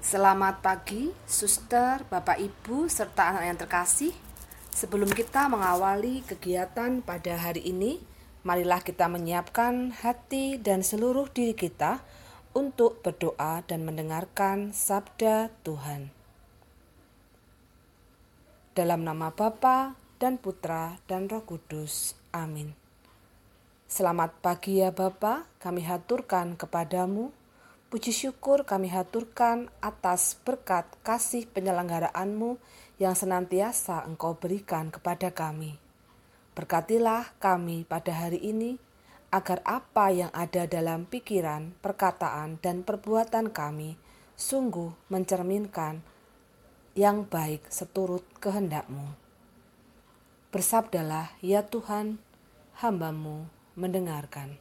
Selamat pagi, suster, bapak, ibu, serta anak yang terkasih. Sebelum kita mengawali kegiatan pada hari ini, marilah kita menyiapkan hati dan seluruh diri kita untuk berdoa dan mendengarkan sabda Tuhan. Dalam nama Bapa dan Putra dan Roh Kudus. Amin. Selamat pagi ya Bapa, kami haturkan kepadamu Puji syukur kami haturkan atas berkat kasih penyelenggaraanmu yang senantiasa engkau berikan kepada kami. Berkatilah kami pada hari ini, agar apa yang ada dalam pikiran, perkataan, dan perbuatan kami sungguh mencerminkan yang baik seturut kehendakmu. Bersabdalah, ya Tuhan, hambamu mendengarkan.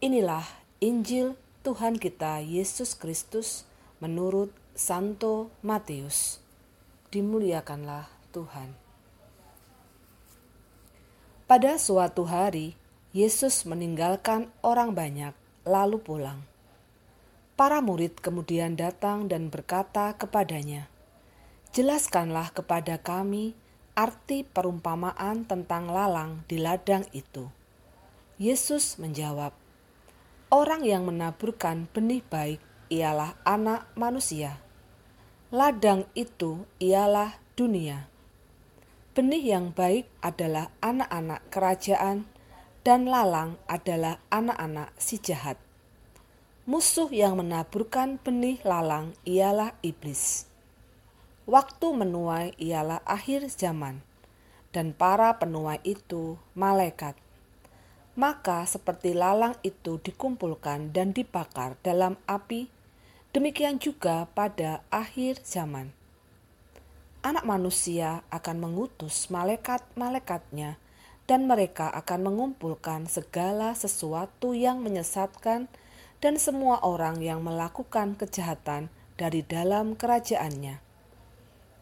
Inilah Injil Tuhan kita Yesus Kristus menurut Santo Matius. Dimuliakanlah Tuhan. Pada suatu hari, Yesus meninggalkan orang banyak, lalu pulang. Para murid kemudian datang dan berkata kepadanya, "Jelaskanlah kepada kami arti perumpamaan tentang lalang di ladang itu." Yesus menjawab, Orang yang menaburkan benih baik ialah anak manusia. Ladang itu ialah dunia. Benih yang baik adalah anak-anak kerajaan, dan lalang adalah anak-anak si jahat. Musuh yang menaburkan benih lalang ialah iblis. Waktu menuai ialah akhir zaman, dan para penuai itu malaikat maka seperti lalang itu dikumpulkan dan dibakar dalam api, demikian juga pada akhir zaman. Anak manusia akan mengutus malaikat-malaikatnya dan mereka akan mengumpulkan segala sesuatu yang menyesatkan dan semua orang yang melakukan kejahatan dari dalam kerajaannya.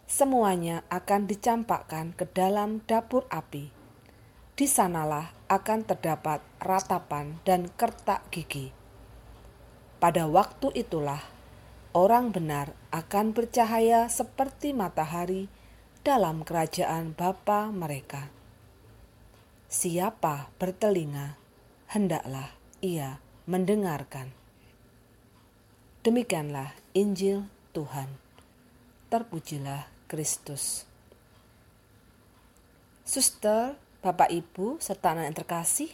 Semuanya akan dicampakkan ke dalam dapur api. Di sanalah akan terdapat ratapan dan kertak gigi. Pada waktu itulah orang benar akan bercahaya seperti matahari dalam kerajaan Bapa mereka. Siapa bertelinga, hendaklah ia mendengarkan. Demikianlah Injil Tuhan. Terpujilah Kristus. Suster, Bapak Ibu serta anak yang terkasih,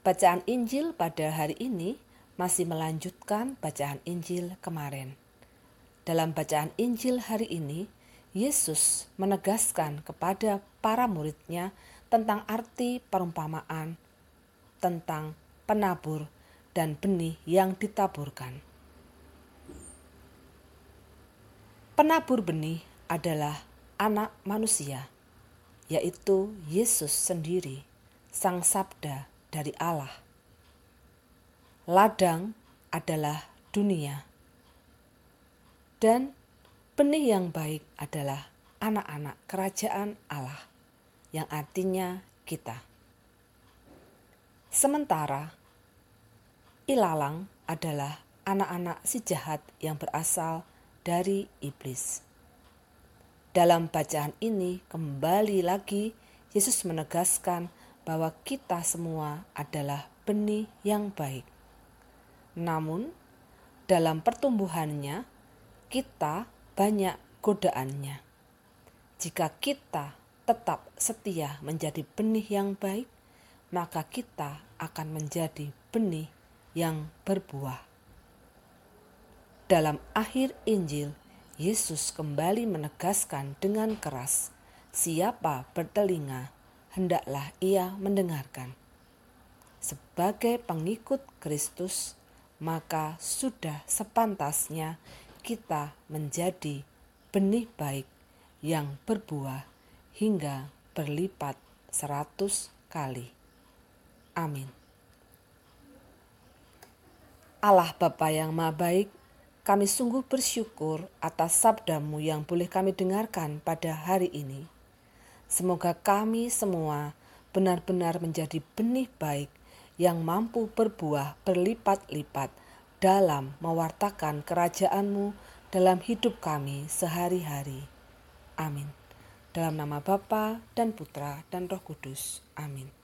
bacaan Injil pada hari ini masih melanjutkan bacaan Injil kemarin. Dalam bacaan Injil hari ini, Yesus menegaskan kepada para muridnya tentang arti perumpamaan tentang penabur dan benih yang ditaburkan. Penabur benih adalah anak manusia yaitu Yesus sendiri, Sang Sabda dari Allah. Ladang adalah dunia, dan benih yang baik adalah anak-anak kerajaan Allah, yang artinya kita. Sementara ilalang adalah anak-anak si jahat yang berasal dari iblis. Dalam bacaan ini, kembali lagi Yesus menegaskan bahwa kita semua adalah benih yang baik. Namun, dalam pertumbuhannya, kita banyak godaannya. Jika kita tetap setia menjadi benih yang baik, maka kita akan menjadi benih yang berbuah. Dalam akhir Injil, Yesus kembali menegaskan dengan keras, "Siapa bertelinga, hendaklah ia mendengarkan." Sebagai pengikut Kristus, maka sudah sepantasnya kita menjadi benih baik yang berbuah hingga berlipat seratus kali. Amin. Allah Bapa yang Maha Baik, kami sungguh bersyukur atas sabdamu yang boleh kami dengarkan pada hari ini. Semoga kami semua benar-benar menjadi benih baik yang mampu berbuah berlipat-lipat dalam mewartakan kerajaan-Mu dalam hidup kami sehari-hari. Amin. Dalam nama Bapa dan Putra dan Roh Kudus. Amin.